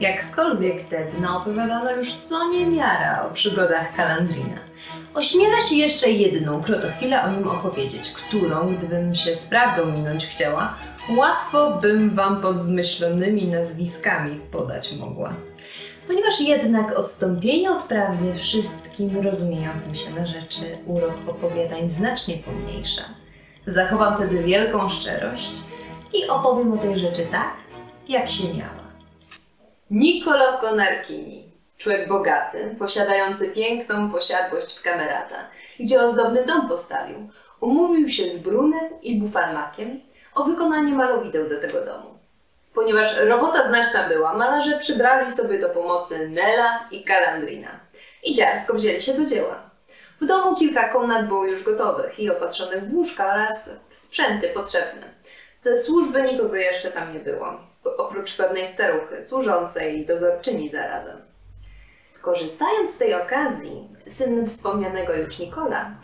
Jakkolwiek Tedna opowiadano już co niemiara o przygodach Kalandrina. Ośmiela się jeszcze jedną krotochwilę o nim opowiedzieć, którą, gdybym się z prawdą minąć chciała, łatwo bym wam pod zmyślonymi nazwiskami podać mogła. Ponieważ jednak odstąpienie od prawdy wszystkim rozumiejącym się na rzeczy urok opowiadań znacznie pomniejsza. Zachowam wtedy wielką szczerość i opowiem o tej rzeczy tak, jak się miała. Niccolo Conarchini, człowiek bogaty, posiadający piękną posiadłość w Camerata, gdzie ozdobny dom postawił, umówił się z Brunem i Bufalmakiem o wykonanie malowideł do tego domu. Ponieważ robota znaczna była, malarze przybrali sobie do pomocy Nela i Calandrina i dziarsko wzięli się do dzieła. W domu kilka komnat było już gotowych i opatrzonych w łóżka oraz w sprzęty potrzebne. Ze służby nikogo jeszcze tam nie było, oprócz pewnej staruchy, służącej i dozorczyni zarazem. Korzystając z tej okazji, syn wspomnianego już Nikola,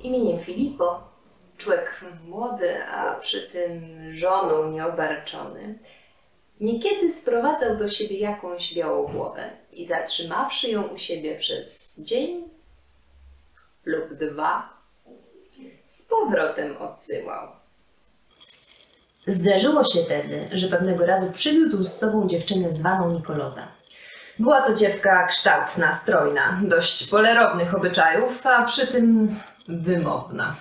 imieniem Filipo, człowiek młody, a przy tym żoną nieobarczony, niekiedy sprowadzał do siebie jakąś białą głowę i zatrzymawszy ją u siebie przez dzień lub dwa, z powrotem odsyłał. Zdarzyło się tedy, że pewnego razu przywiódł z sobą dziewczynę zwaną Nikoloza. Była to dziewka kształtna, strojna, dość polerownych obyczajów, a przy tym wymowna.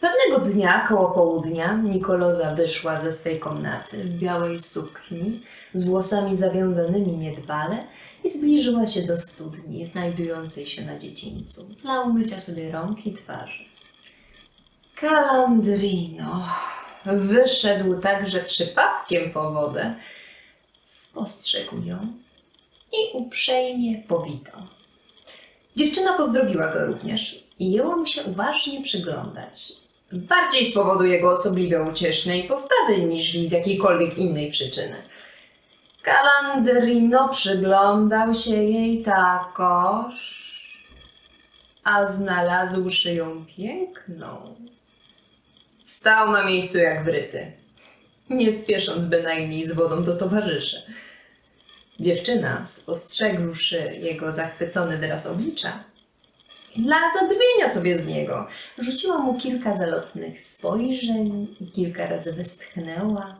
Pewnego dnia koło południa Nikoloza wyszła ze swej komnaty w białej sukni, z włosami zawiązanymi niedbale i zbliżyła się do studni znajdującej się na dziedzińcu dla umycia sobie rąk i twarzy. Calandrino wyszedł także przypadkiem po wodę, spostrzegł ją i uprzejmie powitał. Dziewczyna pozdrowiła go również i jęła mu się uważnie przyglądać. Bardziej z powodu jego osobliwie uciesznej postawy niż z jakiejkolwiek innej przyczyny. Calandrino przyglądał się jej takoż, a znalazłszy ją piękną, stał na miejscu jak wryty, nie spiesząc bynajmniej z wodą do towarzyszy. Dziewczyna, spostrzegłszy jego zachwycony wyraz oblicza, dla zadrwienia sobie z niego, rzuciła mu kilka zalotnych spojrzeń i kilka razy westchnęła.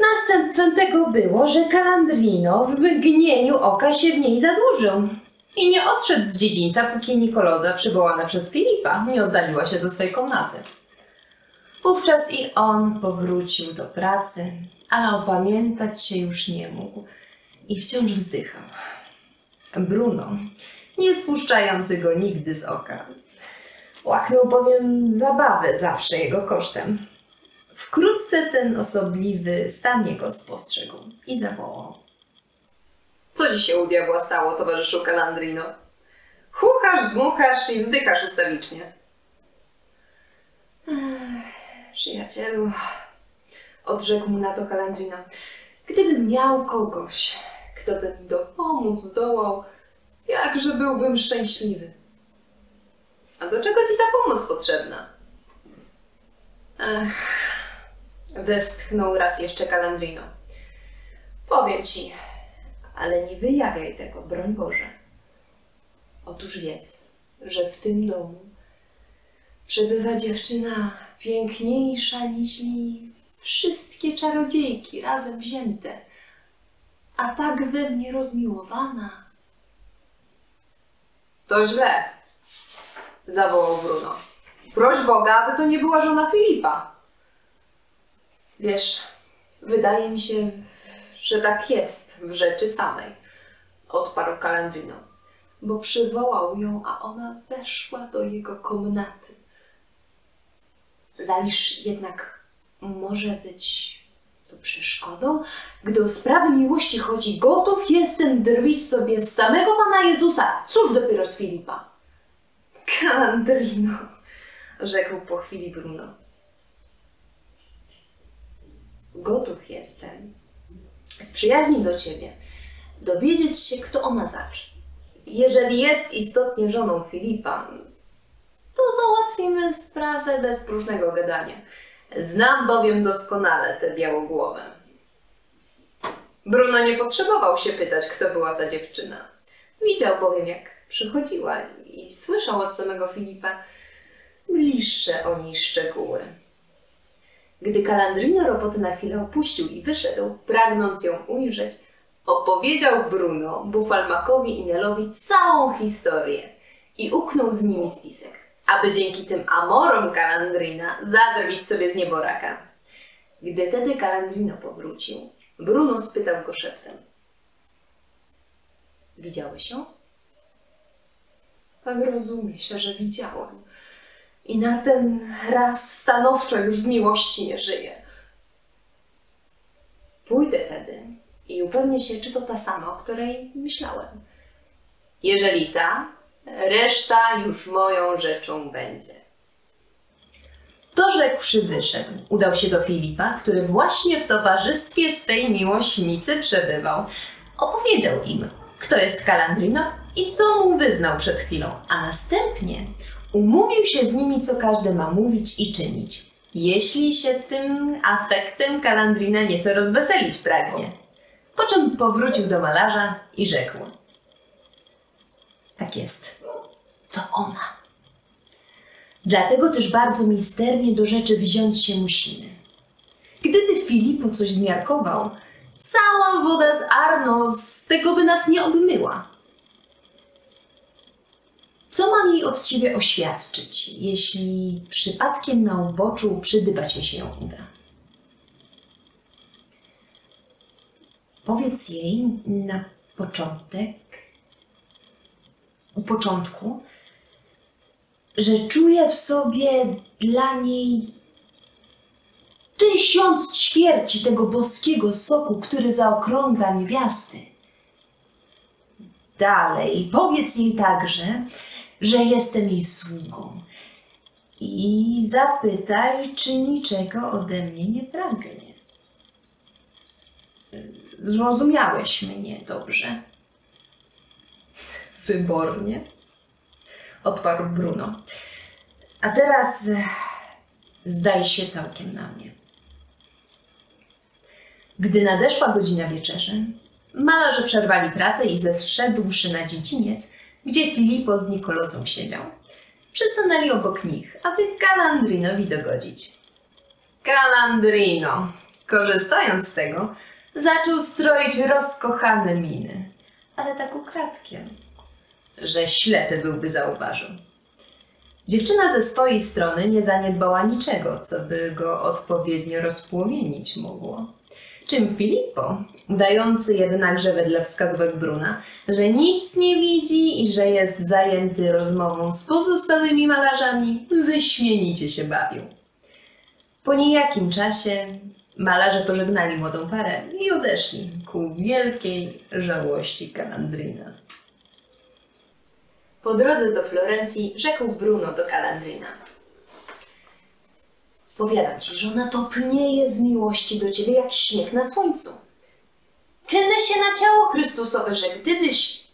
Następstwem tego było, że Calandrino w mgnieniu oka się w niej zadłużył i nie odszedł z dziedzińca, póki Nikoloza, przywołana przez Filipa, nie oddaliła się do swej komnaty. Wówczas i on powrócił do pracy, ale opamiętać się już nie mógł i wciąż wzdychał. Bruno, nie spuszczający go nigdy z oka, łaknął bowiem zabawę zawsze jego kosztem. Wkrótce ten osobliwy stan jego spostrzegł i zawołał. Co ci się u diabła stało, towarzyszu Calandrino? Chuchasz, dmuchasz i wzdychasz ustawicznie. Przyjacielu, odrzekł mu na to Calandrino, gdybym miał kogoś, kto by mi dopomóc zdołał, jakże byłbym szczęśliwy. A do czego ci ta pomoc potrzebna? Ech, westchnął raz jeszcze Calandrino. Powiem ci, ale nie wyjawiaj tego, broń Boże. Otóż wiedz, że w tym domu przebywa dziewczyna piękniejsza niż wszystkie czarodziejki razem wzięte, a tak we mnie rozmiłowana. To źle, zawołał Bruno. Proś Boga, aby to nie była żona Filipa. Wiesz, wydaje mi się, że tak jest w rzeczy samej, odparł Calandrino, bo przywołał ją, a ona weszła do jego komnaty. Zaliż jednak może być to przeszkodą? Gdy o sprawy miłości chodzi, gotów jestem drwić sobie z samego Pana Jezusa, cóż dopiero z Filipa. Calandrino, rzekł po chwili Bruno. Gotów jestem z przyjaźni do Ciebie dowiedzieć się, kto ona zaczy. Jeżeli jest istotnie żoną Filipa, to załatwimy sprawę bez próżnego gadania. Znam bowiem doskonale tę białogłowę. Bruno nie potrzebował się pytać, kto była ta dziewczyna. Widział bowiem, jak przychodziła i słyszał od samego Filipa bliższe o niej szczegóły. Gdy Kalandrino roboty na chwilę opuścił i wyszedł, pragnąc ją ujrzeć, opowiedział Bruno, Bufalmakowi i Nelowi całą historię i uknął z nimi spisek, aby dzięki tym amorom Kalandrina zadrwić sobie z nieboraka. Gdy tedy Kalandrino powrócił, Bruno spytał go szeptem. Widziałeś ją? Pan rozumie się, że widziałem. I na ten raz stanowczo już z miłości nie żyję. Pójdę tedy i upewnię się, czy to ta sama, o której myślałem. Jeżeli ta, reszta już moją rzeczą będzie. To rzekłszy wyszedł. Udał się do Filipa, który właśnie w towarzystwie swej miłośnicy przebywał. Opowiedział im, kto jest Kalandrino i co mu wyznał przed chwilą, a następnie umówił się z nimi, co każdy ma mówić i czynić, jeśli się tym afektem Kalandrina nieco rozweselić pragnie. Po czym powrócił do malarza i rzekł: Tak jest, to ona. Dlatego też bardzo misternie do rzeczy wziąć się musimy. Gdyby Filipo coś zmiarkował, cała woda z Arno z tego by nas nie obmyła. Co mam jej od ciebie oświadczyć, jeśli przypadkiem na uboczu przydybać mi się ją uda? Powiedz jej na początek, u początku, że czuję w sobie dla niej tysiąc ćwierci tego boskiego soku, który zaokrągla niewiasty. Dalej, powiedz jej także, że jestem jej sługą i zapytaj, czy niczego ode mnie nie pragnie. Zrozumiałeś mnie dobrze. Wybornie, odparł Bruno. A teraz eh, zdaj się całkiem na mnie. Gdy nadeszła godzina wieczerzy, malarze przerwali pracę i zeszedłszy na dziedziniec, gdzie Filipo z Nikolosą siedział, przystanęli obok nich, aby Kalandrinowi dogodzić. Kalandrino, korzystając z tego, zaczął stroić rozkochane miny, ale tak ukradkiem, że ślepy byłby zauważył. Dziewczyna ze swojej strony nie zaniedbała niczego, co by go odpowiednio rozpłomienić mogło. Czym Filippo, udający jednakże wedle wskazówek Bruna, że nic nie widzi i że jest zajęty rozmową z pozostałymi malarzami, wyśmienicie się bawił. Po niejakim czasie malarze pożegnali młodą parę i odeszli ku wielkiej żałości Kalandrina. Po drodze do Florencji rzekł Bruno do Kalandrina. Powiadam ci, że ona topnieje z miłości do ciebie jak śnieg na słońcu. Klnę się na ciało Chrystusowe, że gdybyś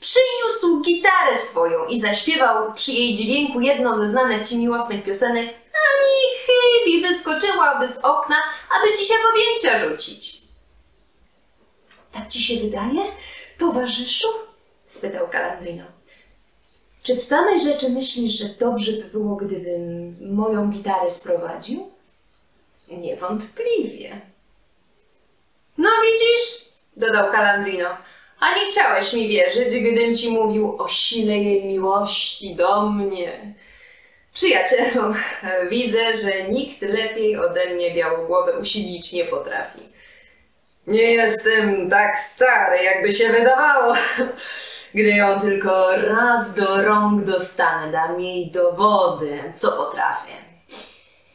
przyniósł gitarę swoją i zaśpiewał przy jej dźwięku jedną ze znanych ci miłosnych piosenek, ani chybi wyskoczyłaby z okna, aby ci się w objęcia rzucić. Tak ci się wydaje, towarzyszu? Spytał Kalandrino. Czy w samej rzeczy myślisz, że dobrze by było, gdybym moją gitarę sprowadził? Niewątpliwie. No widzisz, dodał Kalandrino, a nie chciałeś mi wierzyć, gdym ci mówił o sile jej miłości do mnie. Przyjacielu, widzę, że nikt lepiej ode mnie białogłowę usilić nie potrafi. Nie jestem tak stary, jakby się wydawało. Gdy ją tylko raz do rąk dostanę, dam jej dowody, co potrafię.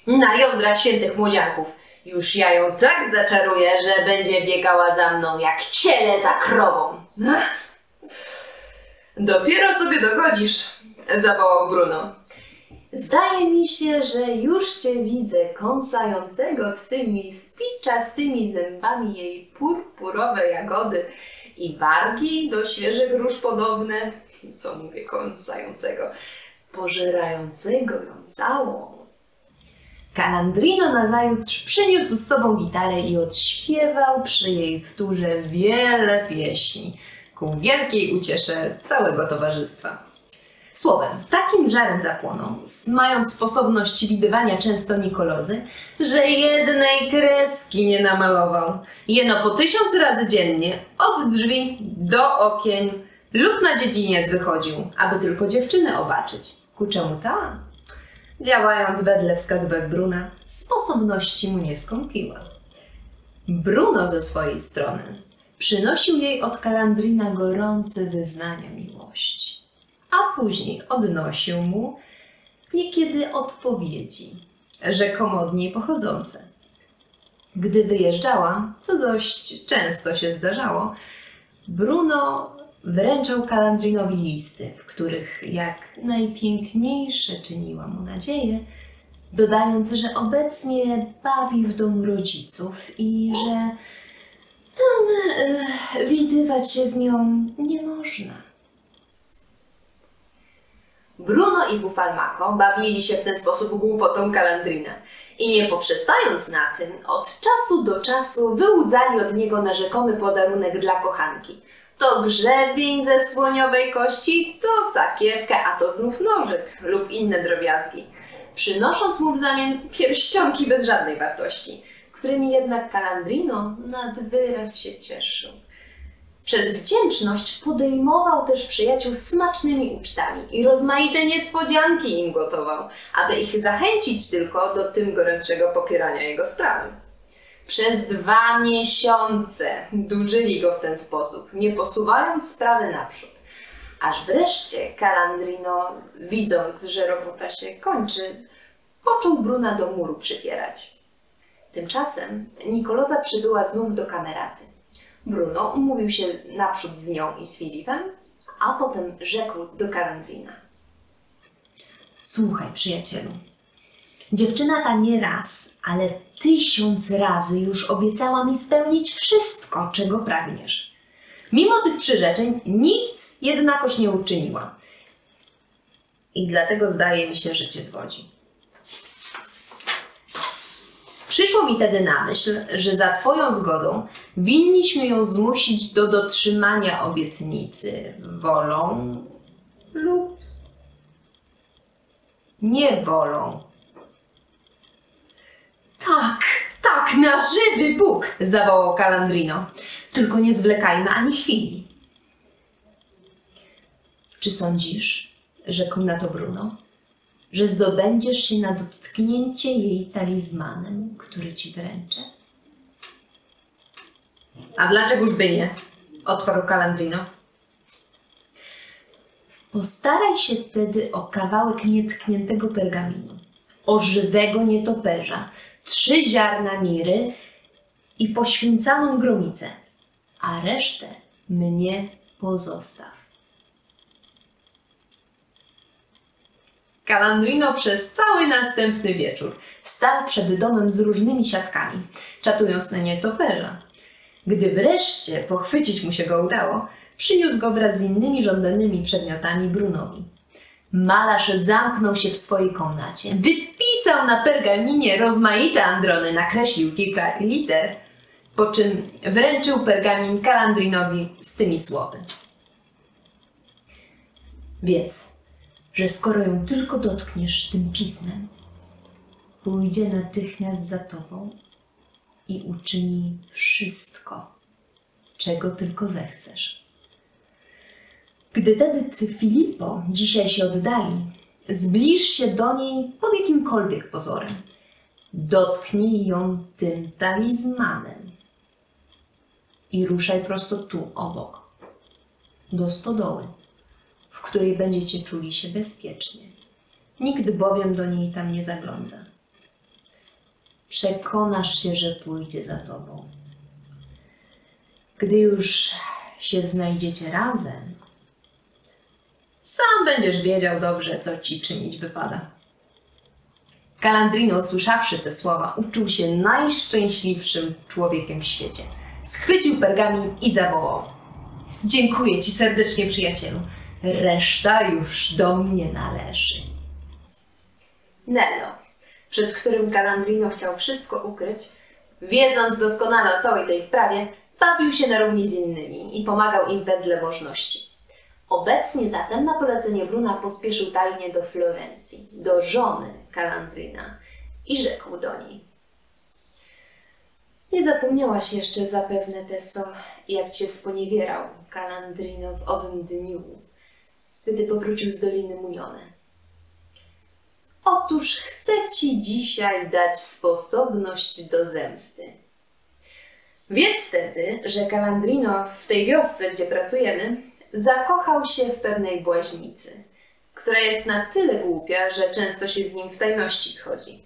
Na jądra świętych młodzianków. Już ja ją tak zaczaruję, że będzie biegała za mną jak ciele za krową. Dopiero sobie dogodzisz, zawołał Bruno. Zdaje mi się, że już cię widzę kąsającego twymi spiczastymi zębami jej purpurowe jagody i wargi do świeżych róż podobne, co mówię kąsającego, pożerającego ją całą. Calandrino nazajutrz przyniósł z sobą gitarę i odśpiewał przy jej wtórze wiele pieśni, ku wielkiej uciesze całego towarzystwa. Słowem, takim żarem zapłonął, s- mając sposobność widywania często Nikolozy, że jednej kreski nie namalował. Jeno po tysiąc razy dziennie, od drzwi do okien lub na dziedziniec wychodził, aby tylko dziewczynę obaczyć. Ku czemu ta? Działając wedle wskazówek Bruna, sposobności mu nie skąpiła. Bruno ze swojej strony przynosił jej od Kalandrina gorące wyznania miłości, a później odnosił mu niekiedy odpowiedzi, rzekomo od niej pochodzące. Gdy wyjeżdżała, co dość często się zdarzało, Bruno wręczał Kalandrinowi listy, w których jak najpiękniejsze czyniła mu nadzieję, dodając, że obecnie bawi w domu rodziców i że tam e, widywać się z nią nie można. Bruno i Bufalmako bawili się w ten sposób głupotą Kalandrina i nie poprzestając na tym, od czasu do czasu wyłudzali od niego na rzekomy podarunek dla kochanki. To grzebień ze słoniowej kości, to sakiewka, a to znów nożyk lub inne drobiazgi, przynosząc mu w zamian pierścionki bez żadnej wartości, którymi jednak Kalandrino nad wyraz się cieszył. Przez wdzięczność podejmował też przyjaciół smacznymi ucztami i rozmaite niespodzianki im gotował, aby ich zachęcić tylko do tym gorętszego popierania jego sprawy. Przez dwa miesiące dłużyli go w ten sposób, nie posuwając sprawy naprzód. Aż wreszcie Calandrino, widząc, że robota się kończy, począł Bruna do muru przypierać. Tymczasem Nikoloza przybyła znów do kameraty. Bruno umówił się naprzód z nią i z Filipem, a potem rzekł do Calandrina. Słuchaj, przyjacielu. Dziewczyna ta nie raz, ale tysiąc razy już obiecała mi spełnić wszystko, czego pragniesz. Mimo tych przyrzeczeń nic jednakoż nie uczyniła. I dlatego zdaje mi się, że cię zwodzi. Przyszło mi tedy na myśl, że za Twoją zgodą winniśmy ją zmusić do dotrzymania obietnicy wolą lub niewolą. Tak, tak, na żywy Bóg! zawołał Calandrino. Tylko nie zwlekajmy ani chwili. Czy sądzisz, rzekł na to Bruno, że zdobędziesz się na dotknięcie jej talizmanem, który ci wręczę? A dlaczegoż by nie? odparł Calandrino. Postaraj się wtedy o kawałek nietkniętego pergaminu, o żywego nietoperza, trzy ziarna miry i poświęcaną gromicę, a resztę mnie pozostaw. Calandrino przez cały następny wieczór stał przed domem z różnymi siatkami, czatując na nietoperza. Gdy wreszcie pochwycić mu się go udało, przyniósł go wraz z innymi żądanymi przedmiotami Brunowi. Malarz zamknął się w swojej komnacie, wypisał na pergaminie rozmaite androny, nakreślił kilka liter, po czym wręczył pergamin Calandrinowi z tymi słowy. Wiedz, że skoro ją tylko dotkniesz tym pismem, pójdzie natychmiast za tobą i uczyni wszystko, czego tylko zechcesz. Gdy ty, Filipo, dzisiaj się oddali, zbliż się do niej pod jakimkolwiek pozorem. Dotknij ją tym talizmanem i ruszaj prosto tu, obok, do stodoły, której będziecie czuli się bezpiecznie. Nikt bowiem do niej tam nie zagląda. Przekonasz się, że pójdzie za tobą. Gdy już się znajdziecie razem, sam będziesz wiedział dobrze, co ci czynić wypada. Calandrino, usłyszawszy te słowa, uczuł się najszczęśliwszym człowiekiem w świecie. Schwycił pergamin i zawołał. Dziękuję ci serdecznie, przyjacielu. Reszta już do mnie należy. Nello, przed którym Calandrino chciał wszystko ukryć, wiedząc doskonale o całej tej sprawie, bawił się na równi z innymi i pomagał im wedle możności. Obecnie zatem na polecenie Bruna pospieszył tajnie do Florencji, do żony Calandrina i rzekł do niej. Nie zapomniałaś jeszcze zapewne, Tesso, jak cię sponiewierał Calandrino w owym dniu, gdy powrócił z Doliny Mujone. Otóż chcę ci dzisiaj dać sposobność do zemsty. Wiedz wtedy, że Calandrino w tej wiosce, gdzie pracujemy, zakochał się w pewnej błaźnicy, która jest na tyle głupia, że często się z nim w tajności schodzi.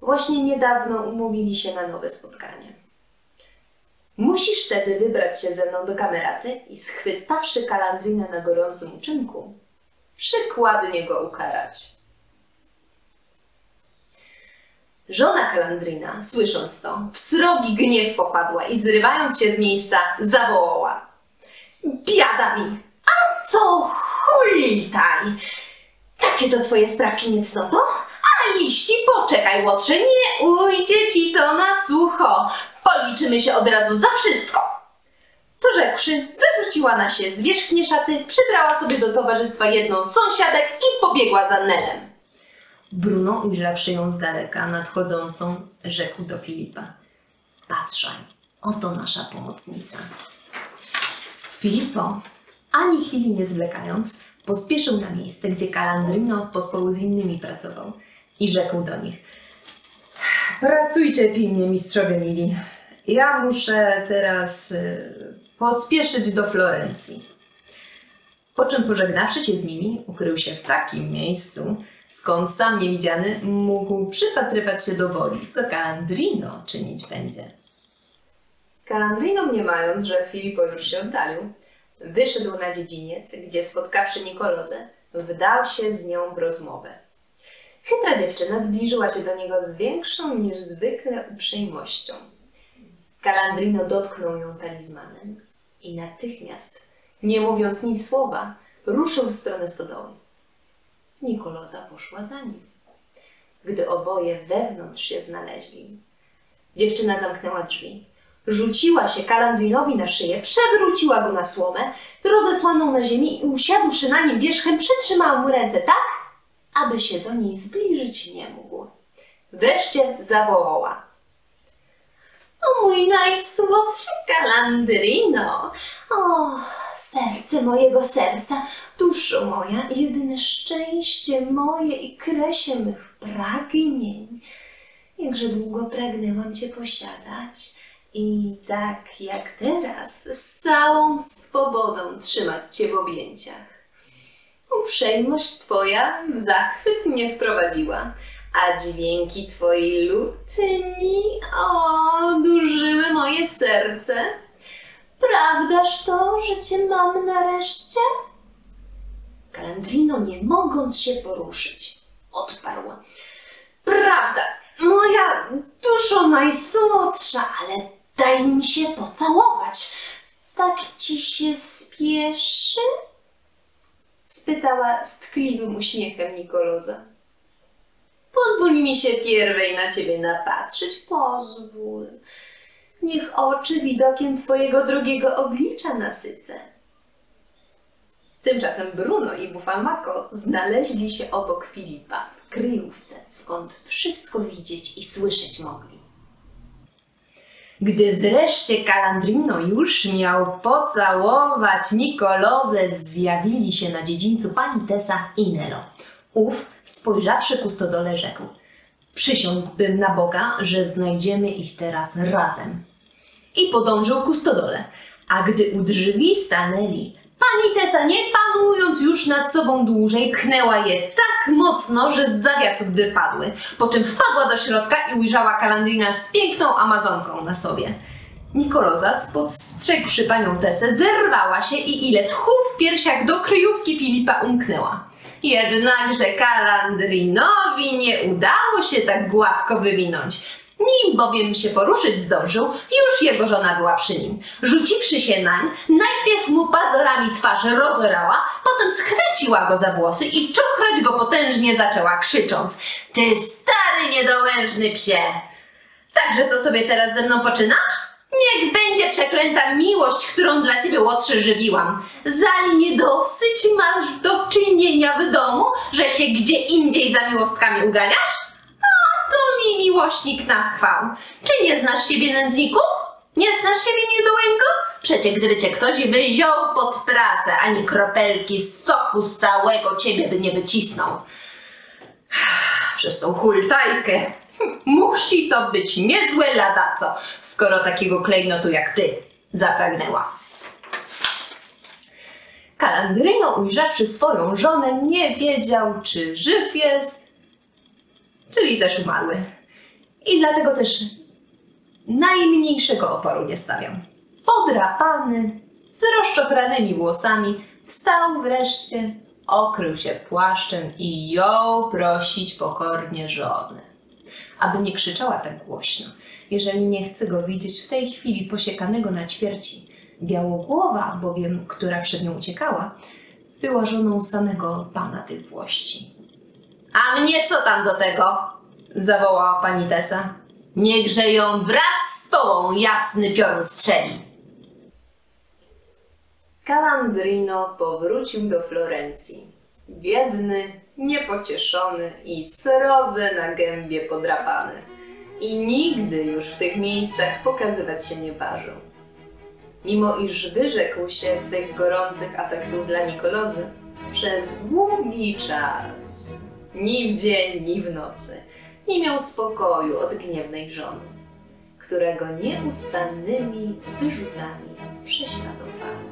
Właśnie niedawno umówili się na nowe spotkanie. Musisz wtedy wybrać się ze mną do kameraty i schwytawszy Kalandrinę na gorącym uczynku, przykładnie go ukarać. Żona Kalandrina, słysząc to, w srogi gniew popadła i zrywając się z miejsca, zawołała. Biada mi! A co hultaj! Takie to twoje sprawki niecnoto? A liści, poczekaj, łotrze, nie ujdzie ci to na sucho. Policzymy się od razu za wszystko. To rzekłszy, zarzuciła na się zwierzchnie szaty, przybrała sobie do towarzystwa jedną z sąsiadek i pobiegła za Nelem. Bruno, ujrzawszy ją z daleka nadchodzącą, rzekł do Filipa. Patrzaj, oto nasza pomocnica. Filipo, ani chwili nie zwlekając, pospieszył na miejsce, gdzie Calandrino pospół z innymi pracował i rzekł do nich. Pracujcie pilnie, mistrzowie mili. Ja muszę teraz y, pospieszyć do Florencji. Po czym pożegnawszy się z nimi, ukrył się w takim miejscu, skąd sam niewidziany mógł przypatrywać się do woli, co Calandrino czynić będzie. Calandrino mniemając, że Filipo już się oddalił, wyszedł na dziedziniec, gdzie spotkawszy Nikolozę, wdał się z nią w rozmowę. Chytra dziewczyna zbliżyła się do niego z większą niż zwykle uprzejmością. Calandrino dotknął ją talizmanem i natychmiast, nie mówiąc nic słowa, ruszył w stronę stodoły. Nikoloza poszła za nim. Gdy oboje wewnątrz się znaleźli, dziewczyna zamknęła drzwi, rzuciła się Kalandrinowi na szyję, przewróciła go na słomę, rozesłaną na ziemi i usiadłszy na nim wierzchem, przytrzymała mu ręce tak, aby się do niej zbliżyć nie mógł. Wreszcie zawołała. O mój najsłodszy Kalandrino! O, serce mojego serca, duszo moja, jedyne szczęście moje i kresie mych pragnień. Jakże długo pragnęłam Cię posiadać i tak jak teraz z całą swobodą trzymać Cię w objęciach. Uprzejmość Twoja w zachwyt mnie wprowadziła, a dźwięki Twojej lutni odurzyły moje serce. Prawdaż to, że Cię mam nareszcie? Kalandrino, nie mogąc się poruszyć, odparła. Prawda, moja duszo najsłodsza, ale daj mi się pocałować. Tak ci się spieszy? Spytała z tkliwym uśmiechem Nikoloza. Pozwól mi się pierwej na ciebie napatrzeć, pozwól. Niech oczy widokiem twojego drugiego oblicza nasycę. Tymczasem Bruno i Bufalmako znaleźli się obok Filipa w kryjówce, skąd wszystko widzieć i słyszeć mogli. Gdy wreszcie Calandrino już miał pocałować Nikolozę, zjawili się na dziedzińcu pani Tessa i Nelo. Ów, spojrzawszy ku stodole, rzekł Przysiągłbym na Boga, że znajdziemy ich teraz razem. I podążył ku stodole. A gdy u drzwi stanęli, pani Tessa, nie panując już nad sobą dłużej, pchnęła je tak mocno, że z zawiasów wypadły, po czym wpadła do środka i ujrzała Kalandrina z piękną Amazonką na sobie. Nikoloza, spostrzegłszy panią Tessę, zerwała się i ile tchu w piersiach do kryjówki Filipa umknęła. Jednakże Kalandrinowi nie udało się tak gładko wywinąć. Nim bowiem się poruszyć zdążył, już jego żona była przy nim. Rzuciwszy się nań, najpierw mu pazurami twarz rozorała, potem schwyciła go za włosy i czochrać go potężnie zaczęła, krzycząc Ty stary niedołężny psie! Także to sobie teraz ze mną poczynasz? Niech będzie przeklęta miłość, którą dla ciebie łotrzy żywiłam. Zali nie dosyć masz do czynienia w domu, że się gdzie indziej za miłostkami uganiasz? Mi miłośnik naschwał. Czy nie znasz siebie nędzniku? Nie znasz siebie niedołęgo? Przecie gdyby cię ktoś wyziął pod prasę, ani kropelki soku z całego ciebie by nie wycisnął. Przez tą hultajkę Musi to być niezłe lada co, skoro takiego klejnotu jak ty zapragnęła. Kalandryno ujrzawszy swoją żonę nie wiedział, czy żyw jest, czyli też umarły. I dlatego też najmniejszego oporu nie stawiał. Podrapany, z rozczochranymi włosami, wstał wreszcie, okrył się płaszczem i jął prosić pokornie żonę aby nie krzyczała tak głośno, jeżeli nie chce go widzieć w tej chwili posiekanego na ćwierci. Białogłowa bowiem, która przed nią uciekała, była żoną samego pana tych włości. A mnie co tam do tego? zawołała pani Tesa. Niechże ją wraz z tobą jasny piorun strzeli. Calandrino powrócił do Florencji. Biedny, niepocieszony i srodze na gębie podrapany. I nigdy już w tych miejscach pokazywać się nie ważył. Mimo iż wyrzekł się swych gorących afektów dla Nikolozy, przez długi czas, ni w dzień, ni w nocy, nie miał spokoju od gniewnej żony, którego nieustannymi wyrzutami prześladowała.